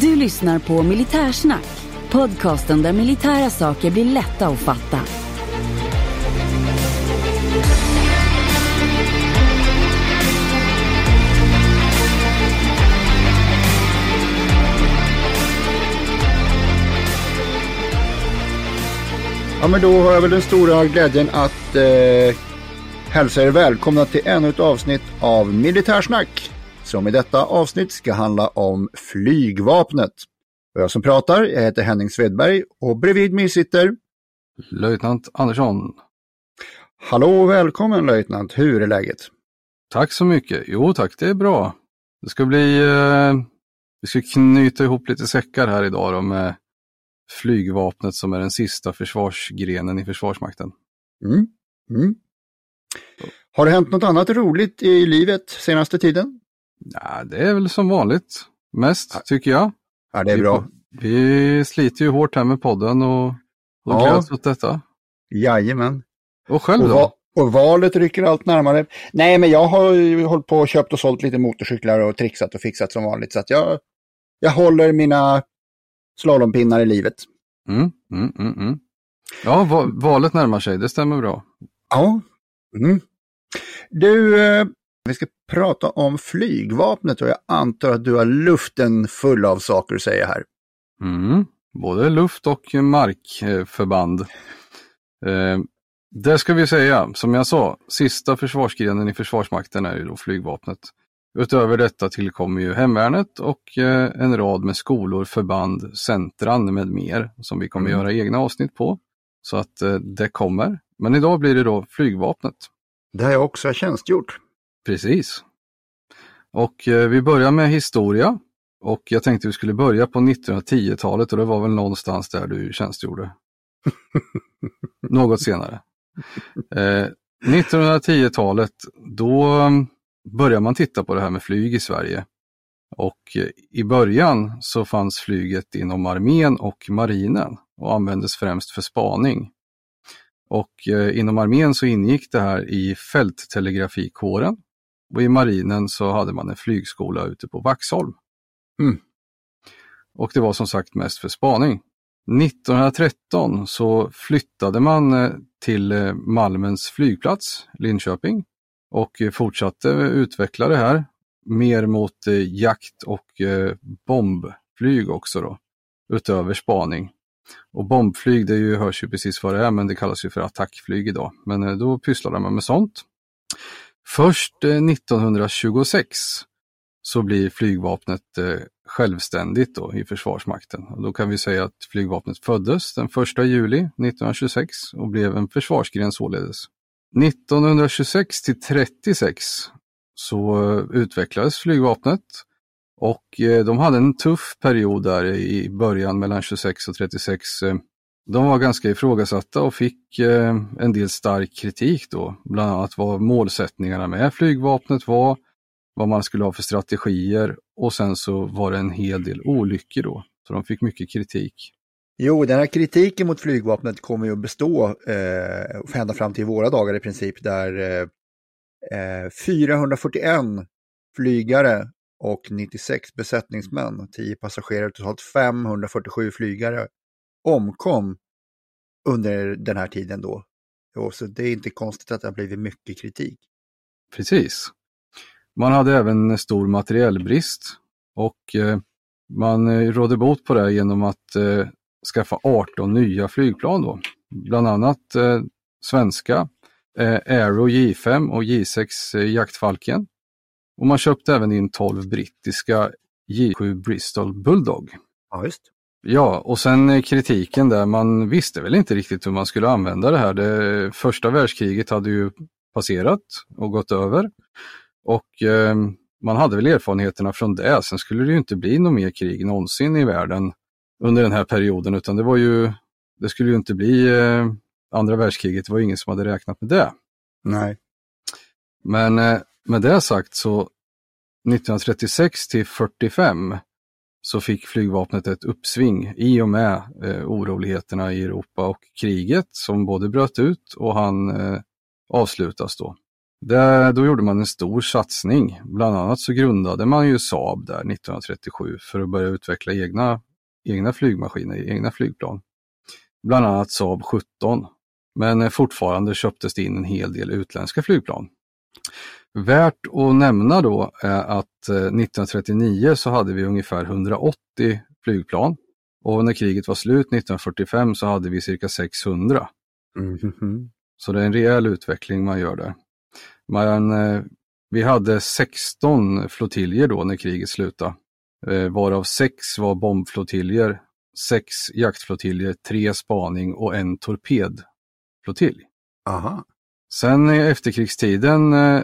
Du lyssnar på Militärsnack, podcasten där militära saker blir lätta att fatta. Ja, men då har jag väl den stora glädjen att eh, hälsa er välkomna till ännu ett avsnitt av Militärsnack. Som i detta avsnitt ska handla om flygvapnet. Och jag som pratar, jag heter Henning Svedberg och bredvid mig sitter Löjtnant Andersson. Hallå och välkommen löjtnant, hur är läget? Tack så mycket. Jo tack, det är bra. Det ska bli, eh, vi ska knyta ihop lite säckar här idag då med flygvapnet som är den sista försvarsgrenen i Försvarsmakten. Mm. Mm. Har det hänt något annat roligt i livet senaste tiden? Ja, det är väl som vanligt, mest tycker jag. Ja, det är vi, bra. Vi sliter ju hårt här med podden och, och Ja. gläds åt detta. Jajamän. Och själv Och, då? va- och valet rycker allt närmare. Nej, men jag har ju hållit på och köpt och sålt lite motorcyklar och trixat och fixat som vanligt. Så att jag, jag håller mina slalompinnar i livet. Mm, mm, mm, mm. Ja, va valet närmar sig, det stämmer bra. Ja. Mm. Du, eh, vi ska prata om flygvapnet och jag antar att du har luften full av saker att säga här. Mm. Både luft och markförband. Eh, det ska vi säga, som jag sa, sista försvarsgrenen i Försvarsmakten är ju då flygvapnet. Utöver detta tillkommer ju hemvärnet och eh, en rad med skolor, förband, centran med mer som vi kommer Mm. göra egna avsnitt på. Så att eh, det kommer. Men idag blir det då flygvapnet. Det har jag också tjänstgjort. Precis. Och eh, vi börjar med historia. Och jag tänkte vi skulle börja på 1910-talet och det var väl någonstans där du tjänstgjorde. Något senare. Eh, 1910-talet, då mm, börjar man titta på det här med flyg i Sverige. Och eh, i början så fanns flyget inom armén och marinen och användes främst för spaning. Och eh, inom armén så ingick det här i fälttelegrafikåren och i marinen så hade man en flygskola ute på Vaxholm. Mm. Och det var som sagt mest för spaning. 1913 så flyttade man eh, till eh, Malmens flygplats, Linköping, och eh, fortsatte utveckla det här mer mot jakt och bombflyg också då, utöver spaning. Och bombflyg, det är ju, hörs ju precis vad det är, men det kallas ju för attackflyg idag. Men då pysslade man med sånt. Först eh, 1926 så blir flygvapnet eh, självständigt då i Försvarsmakten. Och då kan vi säga att flygvapnet föddes den 1 juli 1926 och blev en försvarsgren således. 1926 till 36 så eh, utvecklades flygvapnet och de hade en tuff period där i början mellan 26 och 36. De var ganska ifrågasatta och fick eh, en del stark kritik då, bland annat vad målsättningarna med flygvapnet var, vad man skulle ha för strategier och sen så var det en hel del olyckor då. Så de fick mycket kritik. Jo, den här kritiken mot flygvapnet kommer ju att bestå eh, ända fram till våra dagar i princip, där eh, eh 441 flygare och 96 besättningsmän 10 passagerare, totalt 547 flygare omkom under den här tiden då. Och så det är inte konstigt att det har blivit mycket kritik. Precis. Man hade även stor materiellbrist och eh, man eh, rådde bot på det genom att eh, skaffa 18 nya flygplan då. bland annat svenska, Aero J5 och J6 eh, Jaktfalken. Och man köpte även in 12 brittiska J7 Bristol Bulldog. Ja, just. Ja, och sen eh, kritiken där, man visste väl inte riktigt hur man skulle använda det här. Det första världskriget hade ju passerat och gått över. Och eh, man hade väl erfarenheterna från det. Sen skulle det ju inte bli något mer krig någonsin i världen under den här perioden, utan det var ju, det skulle ju inte bli eh, andra världskriget, det var ingen som hade räknat med det. Nej. Men eh, med det sagt så 1936 till 45 så fick flygvapnet ett uppsving i och med eh, oroligheterna i Europa och kriget som både bröt ut och han eh, avslutas då. Där, då gjorde man en stor satsning. Bland annat så grundade man ju Saab där 1937 för att börja utveckla egna, egna flygmaskiner, egna flygplan. Bland annat Saab 17. Men eh, fortfarande köptes det in en hel del utländska flygplan. Värt att nämna då är att 1939 så hade vi ungefär 180 flygplan och när kriget var slut 1945 så hade vi cirka 600. Mm. Så det är en rejäl utveckling man gör där. Man, eh, vi hade 16 flottiljer då när kriget slutade, eh, varav 6 var bombflottiljer, 6 jaktflottiljer, 3 spaning och en torpedflottilj. Aha. Sen i efterkrigstiden, eh,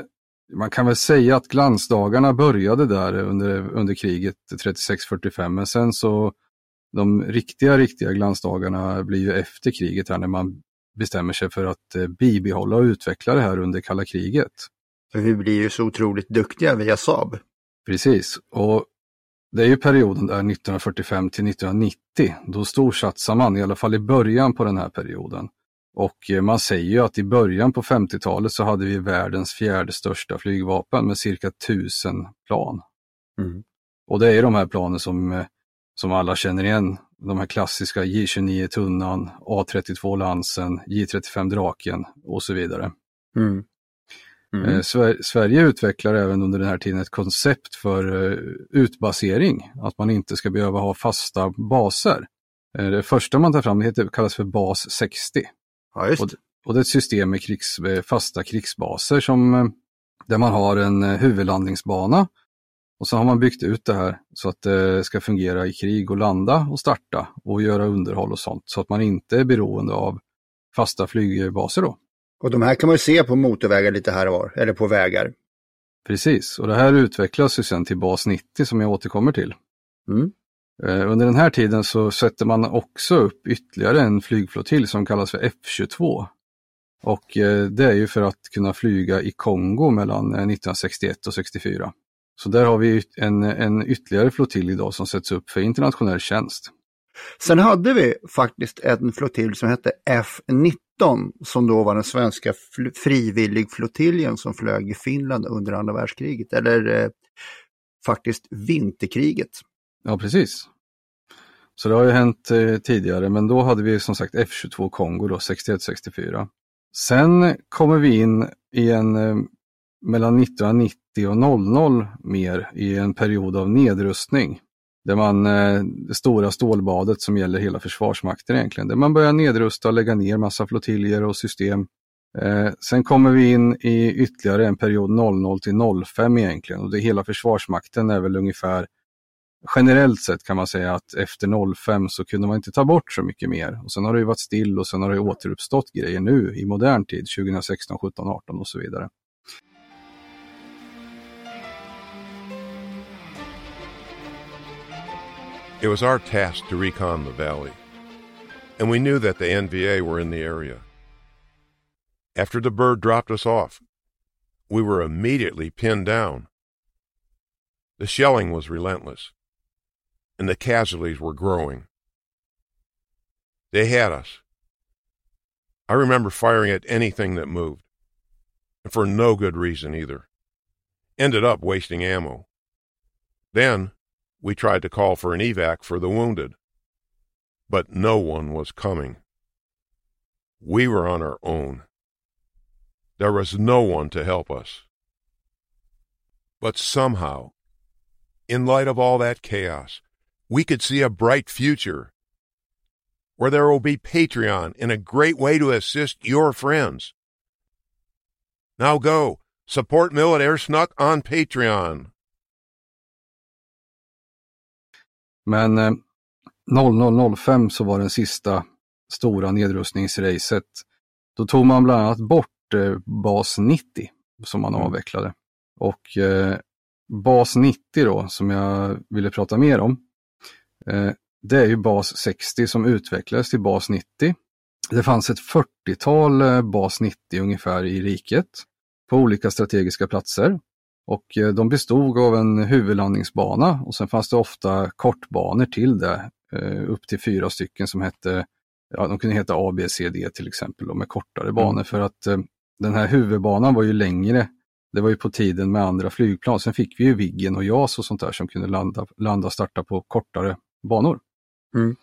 man kan väl säga att glansdagarna började där under, under kriget 36-45, men sen så de riktiga, riktiga glansdagarna blir ju efter kriget här när man bestämmer sig för att eh, bibehålla och utveckla det här under kalla kriget. För vi blir ju så otroligt duktiga via Saab. Precis, och det är ju perioden där 1945 till 1990. Då storsatsar man, i alla fall i början på den här perioden. Och eh, man säger ju att i början på 50-talet så hade vi världens fjärde största flygvapen med cirka tusen plan. Mm. Och det är de här planen som, eh, som alla känner igen. De här klassiska J29 Tunnan, A32 Lansen, J35 Draken och så vidare. Mm. Mm. Eh, Sver Sverige utvecklar även under den här tiden ett koncept för utbasering, att man inte ska behöva ha fasta baser. Det första man tar fram heter, kallas för bas 60. Ja, just. Och, och det är ett system med krigs, fasta krigsbaser som, där man har en huvudlandningsbana och så har man byggt ut det här så att det ska fungera i krig och landa och starta och göra underhåll och sånt så att man inte är beroende av fasta flygbaser då. Och de här kan man ju se på motorvägar lite här och var, eller på vägar. Precis, och det här utvecklas ju sen till bas 90 som jag återkommer till. Mm. Eh, under den här tiden så sätter man också upp ytterligare en flygflottilj som kallas för F22. Och eh, det är ju för att kunna flyga i Kongo mellan eh, 1961 och 64. Så där har vi en, en ytterligare flottilj idag som sätts upp för internationell tjänst. Sen hade vi faktiskt en flottilj som hette F19 som då var den svenska frivilligflottiljen som flög i Finland under andra världskriget, eller eh, faktiskt vinterkriget. Ja, precis. Så det har ju hänt eh, tidigare, men då hade vi som sagt F22 Kongo då, 61-64. Sen kommer vi in i en eh, mellan 1990 och 00 mer i en period av nedrustning. Där man, eh, det stora stålbadet som gäller hela Försvarsmakten egentligen, där man börjar nedrusta och lägga ner massa flottiljer och system. Eh, sen kommer vi in i ytterligare en period 00 till 05 egentligen och det hela Försvarsmakten är väl ungefär generellt sett kan man säga att efter 05 så kunde man inte ta bort så mycket mer. Och sen har det ju varit still och sen har det återuppstått grejer nu i modern tid, 2016, 17, 18 och så vidare. It was our task to recon the valley, and we knew that the NVA were in the area. After the bird dropped us off, we were immediately pinned down. The shelling was relentless, and the casualties were growing. They had us. I remember firing at anything that moved, and for no good reason either. Ended up wasting ammo. Then we tried to call for an evac for the wounded, but no one was coming. We were on our own. There was no one to help us. But somehow, in light of all that chaos, we could see a bright future. where there will be Patreon and a great way to assist your friends. Now go support Mill at Air Snuck on Patreon. Men eh, 0005 så var den sista stora nedrustningsracet. Då tog man bland annat bort eh, bas 90 som man Mm. avvecklade. Och eh, bas 90 då, som jag ville prata mer om, det är ju bas 60 som utvecklades till bas 90. Det fanns ett 40-tal eh, bas 90 ungefär i riket på olika strategiska platser. Och eh, de bestod av en huvudlandningsbana och sen fanns det ofta kortbanor till det, eh, upp till fyra stycken som hette, ja de kunde heta A, B, C, D till exempel, med kortare banor för att eh, den här huvudbanan var ju längre. Det var ju på tiden med andra flygplan. Sen fick vi ju Viggen och JAS och sånt där som kunde landa, landa och starta på kortare banor. Mm.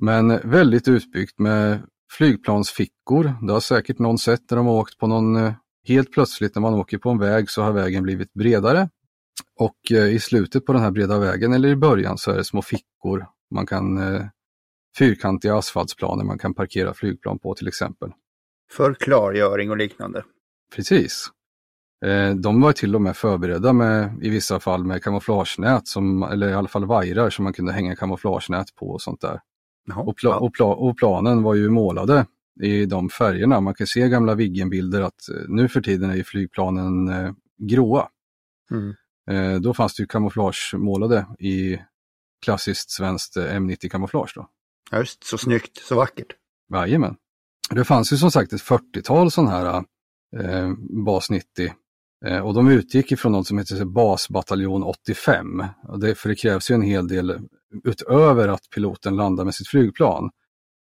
Men väldigt utbyggt med flygplansfickor. Det har säkert någon sett när de har åkt på någon, eh, helt plötsligt när man åker på en väg så har vägen blivit bredare. Och eh, i slutet på den här breda vägen eller i början så är det små fickor. Man kan eh, fyrkantiga asfaltsplaner man kan parkera flygplan på till exempel. För klargöring och liknande. Precis. Eh, De var till och med förberedda med, i vissa fall med kamouflagenät, som, eller i alla fall vajrar som man kunde hänga kamouflagenät på och sånt där. Jaha, Och, pla, och, pla, och planen var ju målade i de färgerna. Man kan se gamla Viggenbilder att eh, nu för tiden är ju flygplanen eh, gråa. Mm. Då fanns det ju kamouflagemålade i klassiskt svenskt eh, M90-kamouflage. då. Ja, Just så snyggt, så vackert. Jajamän. Det fanns ju som sagt ett 40-tal sådana här eh, Bas 90 eh, Eh, och de utgick ifrån något som heter Basbataljon 85. Och det, för det krävs ju en hel del utöver att piloten landar med sitt flygplan.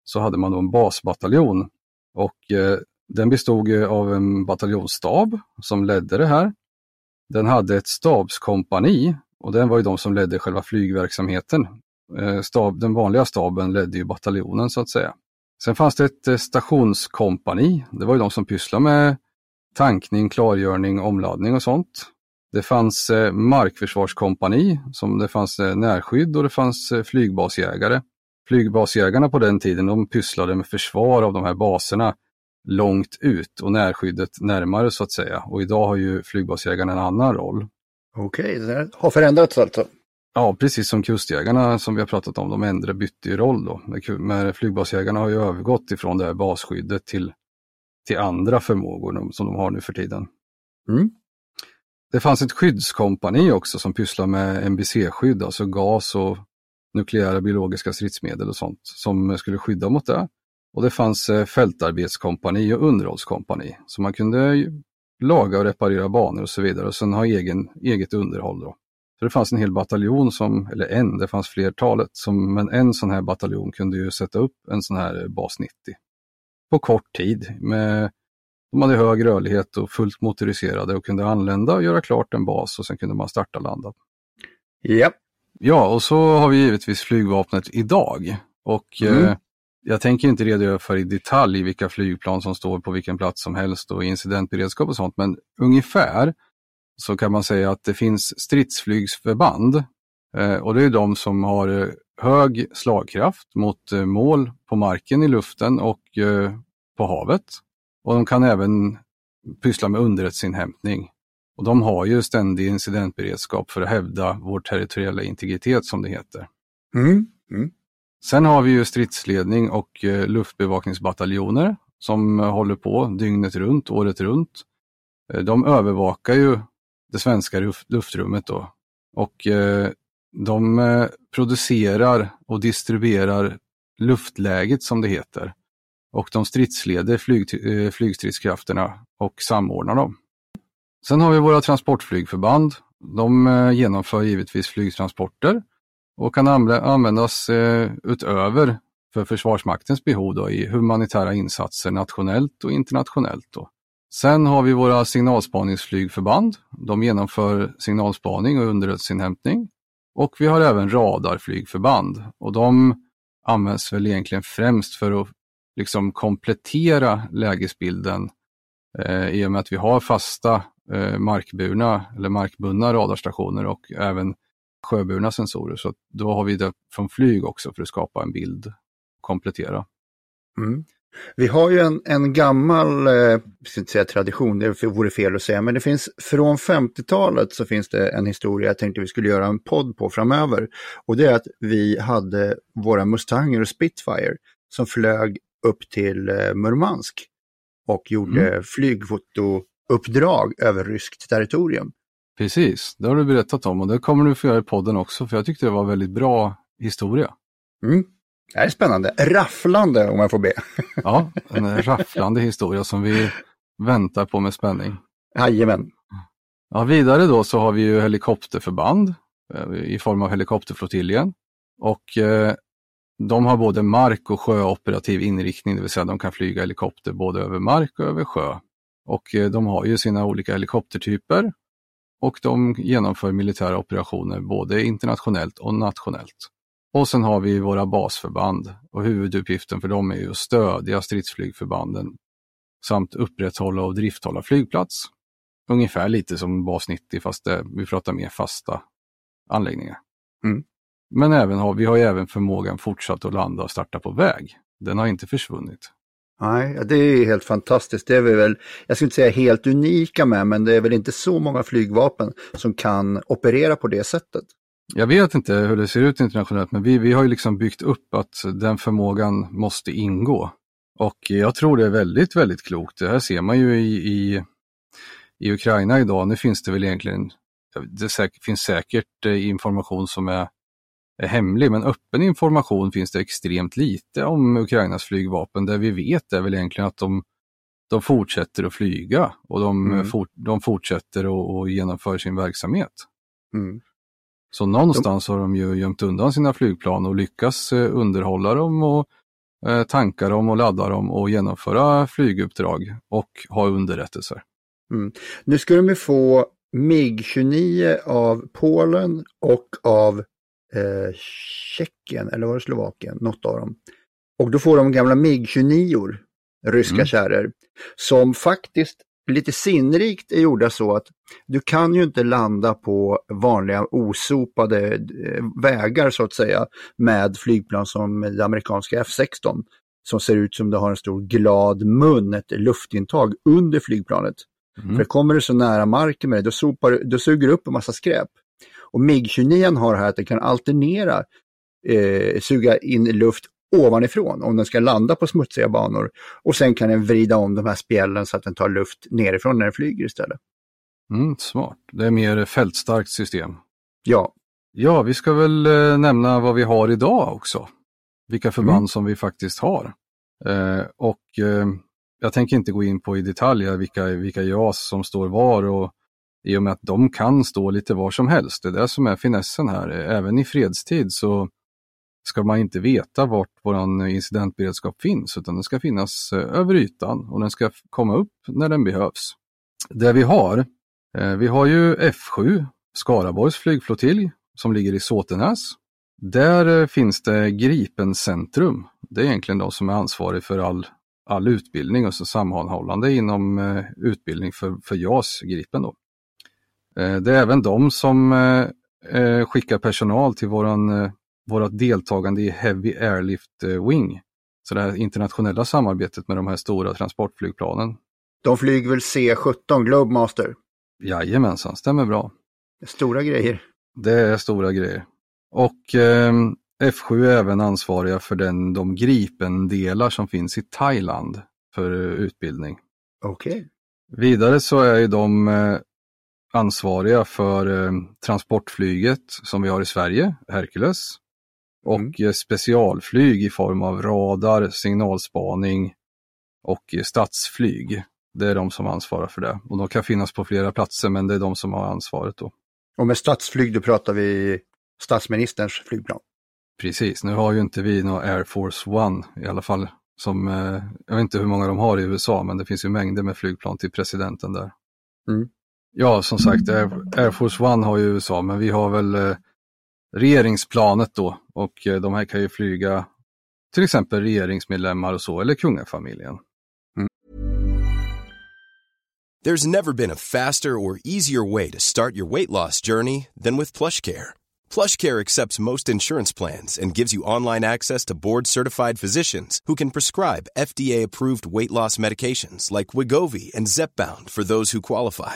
Så hade man då en basbataljon och eh, den bestod ju av en bataljonsstab som ledde det här. Den hade ett stabskompani och den var ju de som ledde själva flygverksamheten. Eh, stab, den vanliga staben ledde ju bataljonen så att säga. Sen fanns det ett eh, stationskompani. Det var ju de som pysslade med tankning, klargörning, omladdning och sånt. Det fanns eh, markförsvarskompani, som det fanns eh, närskydd och det fanns eh, flygbasjägare. Flygbasjägarna på den tiden de pysslade med försvar av de här baserna långt ut och närskyddet närmare så att säga. Och idag har ju flygbasjägarna en annan roll. Okej, det här har förändrats alltså. Ja, precis som kustjägarna som vi har pratat om, de ändrade bytte ju roll då. Men flygbasjägarna har ju övergått ifrån det här basskyddet till, till andra förmågor som de har nu för tiden. Mm. Det fanns ett skyddskompani också som pysslar med NBC-skydd, alltså gas och nukleära biologiska stridsmedel och sånt som skulle skydda mot det. Och det fanns eh, fältarbetskompani och underhållskompani så man kunde laga och reparera banor och så vidare och sen ha egen, eget underhåll. Då. Så det fanns en hel bataljon, som, eller en, det fanns flertalet, som, men en sån här bataljon kunde ju sätta upp en sån här bas 90 på kort tid. Med, de hade hög rörlighet och fullt motoriserade och kunde anlända och göra klart en bas och sen kunde man starta och landa. Ja, Ja, och så har vi givetvis flygvapnet idag. Och Mm. eh, jag tänker inte redogöra för i detalj vilka flygplan som står på vilken plats som helst och incidentberedskap och sånt, men ungefär så kan man säga att det finns stridsflygsförband eh, och det är de som har eh, hög slagkraft mot eh, mål på marken, i luften och eh, på havet. Och de kan även pyssla med underrättelseinhämtning. Och de har ju ständig incidentberedskap för att hävda vår territoriella integritet som det heter. mm. Mm. Sen har vi ju stridsledning och eh, luftbevakningsbataljoner som eh, håller på dygnet runt, året runt. Eh, de övervakar ju det svenska luft, luftrummet då. Och eh, de producerar och distribuerar luftläget som det heter. Och de stridsleder flyg, eh, flygstridskrafterna och samordnar dem. Sen har vi våra transportflygförband. De eh, genomför givetvis flygtransporter och kan användas eh, utöver för Försvarsmaktens behov då, i humanitära insatser nationellt och internationellt. Då. Sen har vi våra signalspaningsflygförband. De genomför signalspaning och underrättelseinhämtning. Och vi har även radarflygförband och de används väl egentligen främst för att liksom komplettera lägesbilden eh, i och med att vi har fasta eh, markburna eller markbundna radarstationer och även sjöburna sensorer. Så då har vi det från flyg också för att skapa en bild, komplettera. Mm. Vi har ju en, en gammal, eh, jag ska inte säga tradition, det vore fel att säga, men det finns från 50-talet så finns det en historia jag tänkte vi skulle göra en podd på framöver. Och det är att vi hade våra Mustanger och Spitfire som flög upp till eh, Murmansk och gjorde mm. flygfotouppdrag över ryskt territorium. Precis, det har du berättat om och det kommer du få göra i podden också för jag tyckte det var väldigt bra historia. Mm. Det här är spännande. Rafflande om jag får be. ja, en rafflande historia som vi väntar på med spänning. Jajamän. Ja, vidare då så har vi ju helikopterförband eh, i form av helikopterflottiljen. Och eh, de har både mark och sjöoperativ inriktning, det vill säga de kan flyga helikopter både över mark och över sjö. Och eh, de har ju sina olika helikoptertyper och de genomför militära operationer både internationellt och nationellt. Och sen har vi våra basförband och huvuduppgiften för dem är ju att stödja stridsflygförbanden samt upprätthålla och drifthålla flygplats. Ungefär lite som bas 90 fast det, vi pratar mer fasta anläggningar. Mm. Men även har, vi har ju även förmågan fortsatt att landa och starta på väg. Den har inte försvunnit. Nej, det är helt fantastiskt. Det är vi väl, jag skulle inte säga helt unika med, men det är väl inte så många flygvapen som kan operera på det sättet. Jag vet inte hur det ser ut internationellt, men vi, vi har ju liksom byggt upp att den förmågan måste ingå. Och jag tror det är väldigt, väldigt klokt. Det här ser man ju i, i, i Ukraina idag. Nu finns det väl egentligen, det säkert, finns säkert eh, information som är, är hemlig, men öppen information finns det extremt lite om Ukrainas flygvapen. Det vi vet är väl egentligen att de, de fortsätter att flyga och de, mm. for, de fortsätter att genomföra sin verksamhet. Mm. Så någonstans har de ju gömt undan sina flygplan och lyckas eh, underhålla dem och eh, tanka dem och ladda dem och genomföra flyguppdrag och ha underrättelser. Mm. Nu ska de få MIG-29 av Polen och av eh, Tjeckien, eller var det Slovakien, något av dem. Och då får de gamla MIG-29, ryska mm. kärror, som faktiskt lite sinnrikt är gjorda så att du kan ju inte landa på vanliga osopade eh, vägar så att säga med flygplan som det amerikanska F16 som ser ut som det har en stor glad mun, ett luftintag under flygplanet. Mm. För kommer du så nära marken med det, då, sopar, då suger du upp en massa skräp. Och MIG-29 har här att det kan alternera, eh, suga in luft ovanifrån om den ska landa på smutsiga banor. Och sen kan den vrida om de här spjällen så att den tar luft nerifrån när den flyger istället. Mm, smart, det är mer fältstarkt system. Ja. Ja, vi ska väl eh, nämna vad vi har idag också. Vilka förband mm. som vi faktiskt har. Eh, och eh, jag tänker inte gå in på i detalj vilka, vilka JAS som står var och i och med att de kan stå lite var som helst. Det är det som är finessen här. Även i fredstid så ska man inte veta vart vår incidentberedskap finns utan den ska finnas eh, över ytan och den ska komma upp när den behövs. Det vi har, eh, vi har ju F7, Skaraborgs flygflottilj som ligger i Såtenäs. Där eh, finns det Gripencentrum. Det är egentligen de som är ansvariga för all, all utbildning och så sammanhållande inom utbildning för, för JAS Gripen. Då. Det är även de som skickar personal till våran vårt deltagande i Heavy Airlift eh, Wing. Så det här internationella samarbetet med de här stora transportflygplanen. De flyger väl C-17 Globemaster? Jajamensan, stämmer bra. Stora grejer. Det är stora grejer. Och eh, F7 är även ansvariga för den, de Gripen-delar som finns i Thailand för utbildning. Okej. Okay. Vidare så är ju de eh, ansvariga för eh, transportflyget som vi har i Sverige, Hercules och mm. Eh, specialflyg i form av radar, signalspaning och eh, stadsflyg. Det är de som ansvarar för det. Och de kan finnas på flera platser men det är de som har ansvaret då. Och med stadsflyg då pratar vi statsministerns flygplan? Precis, nu har ju inte vi någon Air Force One i alla fall. Som, eh, jag vet inte hur många de har i USA men det finns ju mängder med flygplan till presidenten där. Mm. Ja, som sagt, Air, Air, Force One har ju USA men vi har väl eh, regeringsplanet då och eh, de här kan ju flyga till exempel regeringsmedlemmar och så, eller kungafamiljen. Mm. There's never been a faster or easier way to start your weight loss journey than with plush care. PlushCare accepts most insurance plans and gives you online access to board-certified physicians who can prescribe FDA-approved weight loss medications like Wigovi and Zepbound for those who qualify.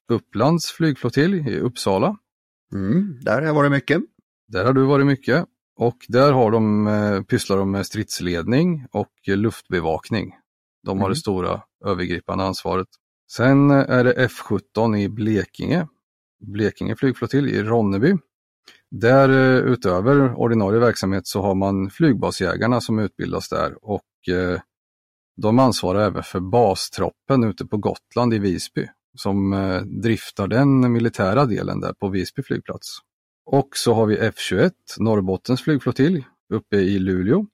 Upplands flygflottilj i Uppsala. Mm, där har jag varit mycket. Där har du varit mycket och där har de, eh, pysslar de med stridsledning och luftbevakning. De har Mm. det stora övergripande ansvaret. Sen eh, är det F17 i Blekinge, Blekinge flygflottilj i Ronneby. Där eh, utöver ordinarie verksamhet så har man flygbasjägarna som utbildas där och eh, de ansvarar även för bastroppen ute på Gotland i Visby som eh, driftar den militära delen där på Visby flygplats. Och så har vi F21, Norrbottens flygflottilj uppe i Luleå.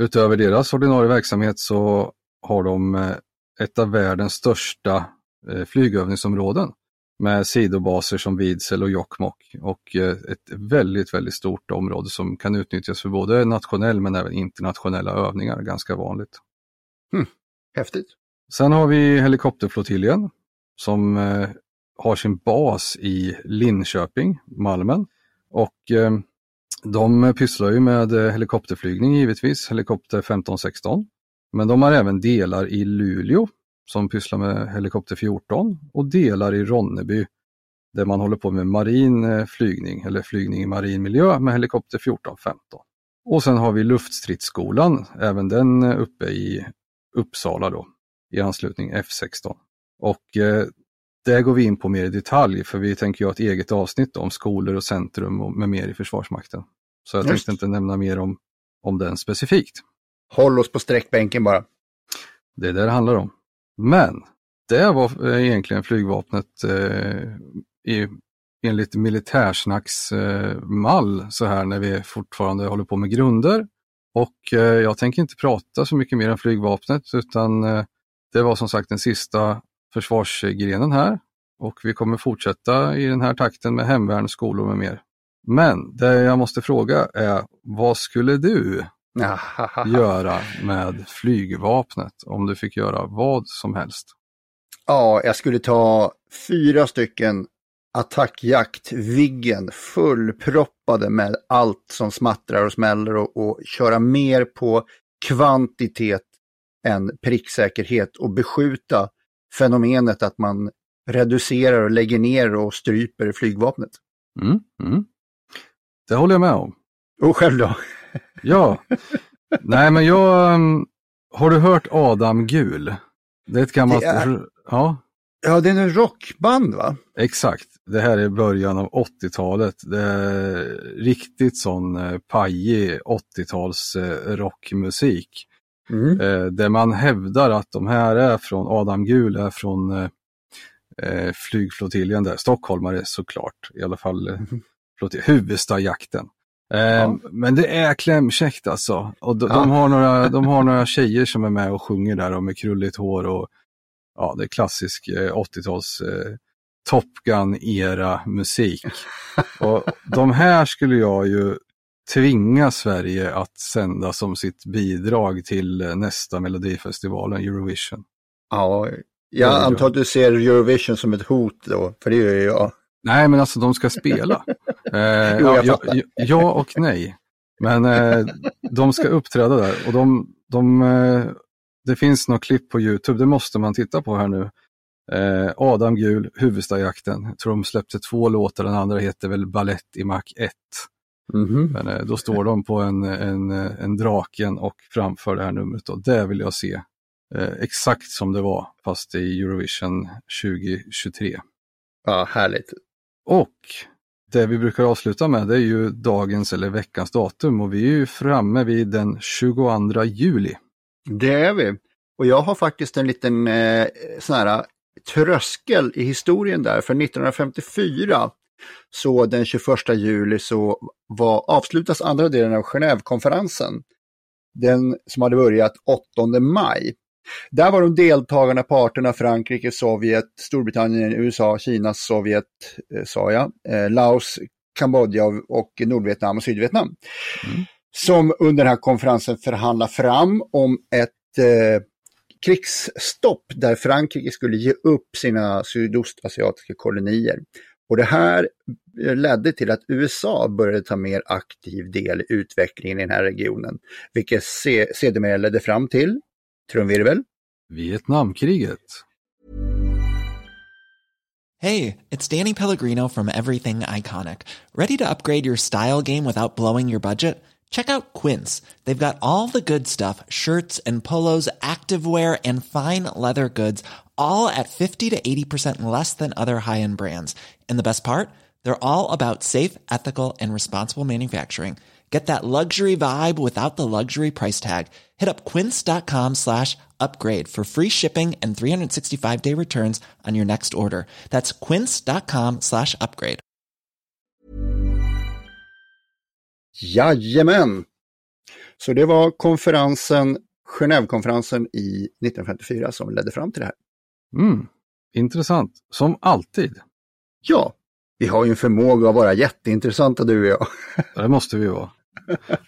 Utöver deras ordinarie verksamhet så har de eh, ett av världens största eh, flygövningsområden med sidobaser som Vidsel och Jokkmokk och ett väldigt, väldigt stort område som kan utnyttjas för både nationell men även internationella övningar, ganska vanligt. Häftigt. Sen har vi helikopterflottiljen som eh, har sin bas i Linköping, Malmen. Och eh, de pysslar ju med eh, helikopterflygning givetvis, helikopter 1516. Men de har även delar i Luleå som pysslar med helikopter 14 och delar i Ronneby där man håller på med marin eh, flygning eller flygning i marin miljö med helikopter 1415. Och sen har vi luftstridsskolan, även den eh, uppe i Uppsala då, i anslutning F16. Och eh, där går vi in på mer i detalj för vi tänker ju ha ett eget avsnitt om skolor och centrum och med mer i Försvarsmakten. Så jag Just. tänkte inte nämna mer om, om den specifikt. Håll oss på sträckbänken bara. Det är det det handlar om. Men det var eh, egentligen flygvapnet eh, i, enligt militärsnacks eh, så här när vi fortfarande håller på med grunder. Och eh, jag tänker inte prata så mycket mer om flygvapnet utan eh, det var som sagt den sista försvarsgrenen här. Och vi kommer fortsätta i den här takten med hemvärn, skolor med mer. Men det jag måste fråga är, vad skulle du göra med flygvapnet om du fick göra vad som helst? Ja, jag skulle ta fyra stycken attackjakt Viggen fullproppade med allt som smattrar och smäller och, och köra mer på kvantitet än pricksäkerhet och beskjuta fenomenet att man reducerar och lägger ner och stryper flygvapnet. Mm, mm. Det håller jag med om. Och själv då? Ja, nej men jag, um, har du hört Adam Gul? Det är ett gammalt, är- ja Ja, det är en rockband va? exakt. Det här är början av 80-talet. Det är riktigt sån eh, pajig 80-tals eh, rockmusik. Mm. Eh, där man hävdar att de här är från, Adam Gul är från eh, eh, flygflottiljen där, stockholmare såklart, i alla fall eh, flottilj, Huvudstajakten. Eh, Ja. Men Men det är klämkäckt alltså. Och de, Ja. de, har några, de har några tjejer som är med och sjunger där och med krulligt hår och ja, det är klassisk eh, 80-tals eh, Top Gun-era musik. och de här skulle jag ju tvinga Sverige att sända som sitt bidrag till nästa Melodifestivalen, Eurovision. Ja, Ja, jag ja. antar att du ser Eurovision som ett hot då, för det gör jag. Nej, men alltså de ska spela. Eh, Jo, ja, ja, och nej. Men eh, de ska uppträda där och de, de, eh, det finns något klipp på Youtube, det måste man titta på här nu. Eh, Adam Gul, Huvudstajakten. Jag tror de släppte två låtar, den andra heter väl Ballett i Mac 1. Mhm. Men eh, då står de på en, en, en draken och framför det här numret och det vill jag se eh, exakt som det var, fast i Eurovision 2023. Ja, härligt. Och det vi brukar avsluta med det är ju dagens eller veckans datum och vi är ju framme vid den 22 juli. Det är vi. Och jag har faktiskt en liten eh, sån här tröskel i historien där, för 1954 så den 21 juli så var, avslutas andra delen av Genèvekonferensen. Den som hade börjat 8 maj. Där var de deltagande parterna Frankrike, Sovjet, Storbritannien, USA, Kina, Sovjet, eh, sa jag, eh, Laos, Kambodja och Nordvietnam och Sydvietnam. Mm. Som under den här konferensen förhandlar fram om ett eh, krigsstopp där Frankrike skulle ge upp sina sydostasiatiska kolonier. Och det här ledde till att USA började ta mer aktiv del i utvecklingen i den här regionen, vilket sedermera ledde fram till, trumvirvel, Vietnamkriget. Hey, it's Danny Pellegrino from Everything Iconic. Ready to upgrade your style game without blowing your budget? Check out Quince. They've got all the good stuff, shirts and polos, activewear and fine leather goods, all at 50 to 80% less than other high-end brands. And the best part? They're all about safe, ethical and responsible manufacturing. Get that luxury vibe without the luxury price tag. Hit up quince.com slash upgrade for free shipping and 365 day returns on your next order. That's quince.com slash upgrade. Jajamän! Så det var konferensen, Genèvekonferensen i 1954 som ledde fram till det här. Mm, intressant, som alltid. Ja, vi har ju en förmåga att vara jätteintressanta du och jag. Det måste vi vara.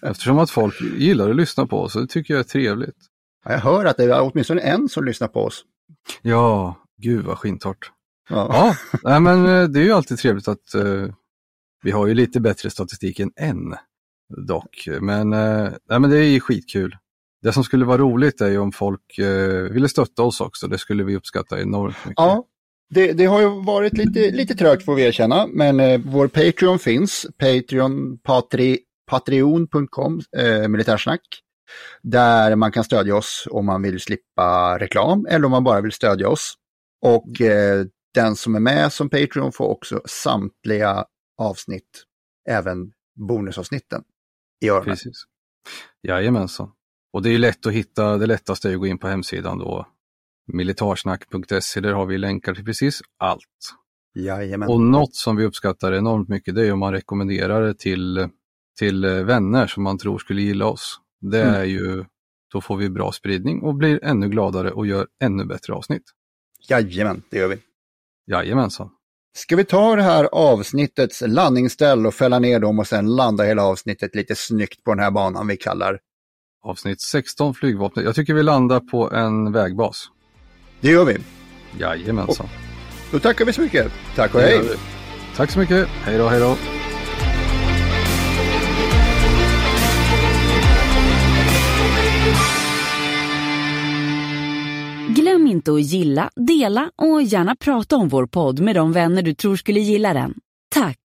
Eftersom att folk gillar att lyssna på oss, så det tycker jag är trevligt. Jag hör att det är åtminstone en som lyssnar på oss. Ja, gud vad skintort. Ja, ja men eh, det är ju alltid trevligt att uh, vi har ju lite bättre statistik än en dock. Men, uh, nej, men det är ju skitkul. Det som skulle vara roligt är ju om folk uh, ville stötta oss också. Det skulle vi uppskatta enormt mycket. Ja, det, det, har ju varit lite, lite trögt får vi erkänna, men eh, vår Patreon finns. Patreon, patri, patreon.com, eh, militärsnack. Där man kan stödja oss om man vill slippa reklam eller om man bara vill stödja oss. Och eh, den som är med som Patreon får också samtliga avsnitt, även bonusavsnitten i öronen. Precis. Jajamensan. Och det är lätt att hitta, det lättaste är att gå in på hemsidan då, militarsnack.se, där har vi länkar till precis allt. Jajamän. Och något som vi uppskattar enormt mycket det är om man rekommenderar det till, till vänner som man tror skulle gilla oss. Det mm. är ju, då får vi bra spridning och blir ännu gladare och gör ännu bättre avsnitt. Jajamän, det gör vi. Jajamensan. Ska vi ta det här avsnittets landningsställ och fälla ner dem och sen landa hela avsnittet lite snyggt på den här banan vi kallar? Avsnitt 16 flygvapnet. Jag tycker vi landar på en vägbas. Det gör vi. Jajamensan. Och, då tackar vi så mycket. Tack och hej. Tack så mycket. Hej då, hej då. Glöm inte att gilla, dela och gärna prata om vår podd med de vänner du tror skulle gilla den. Tack!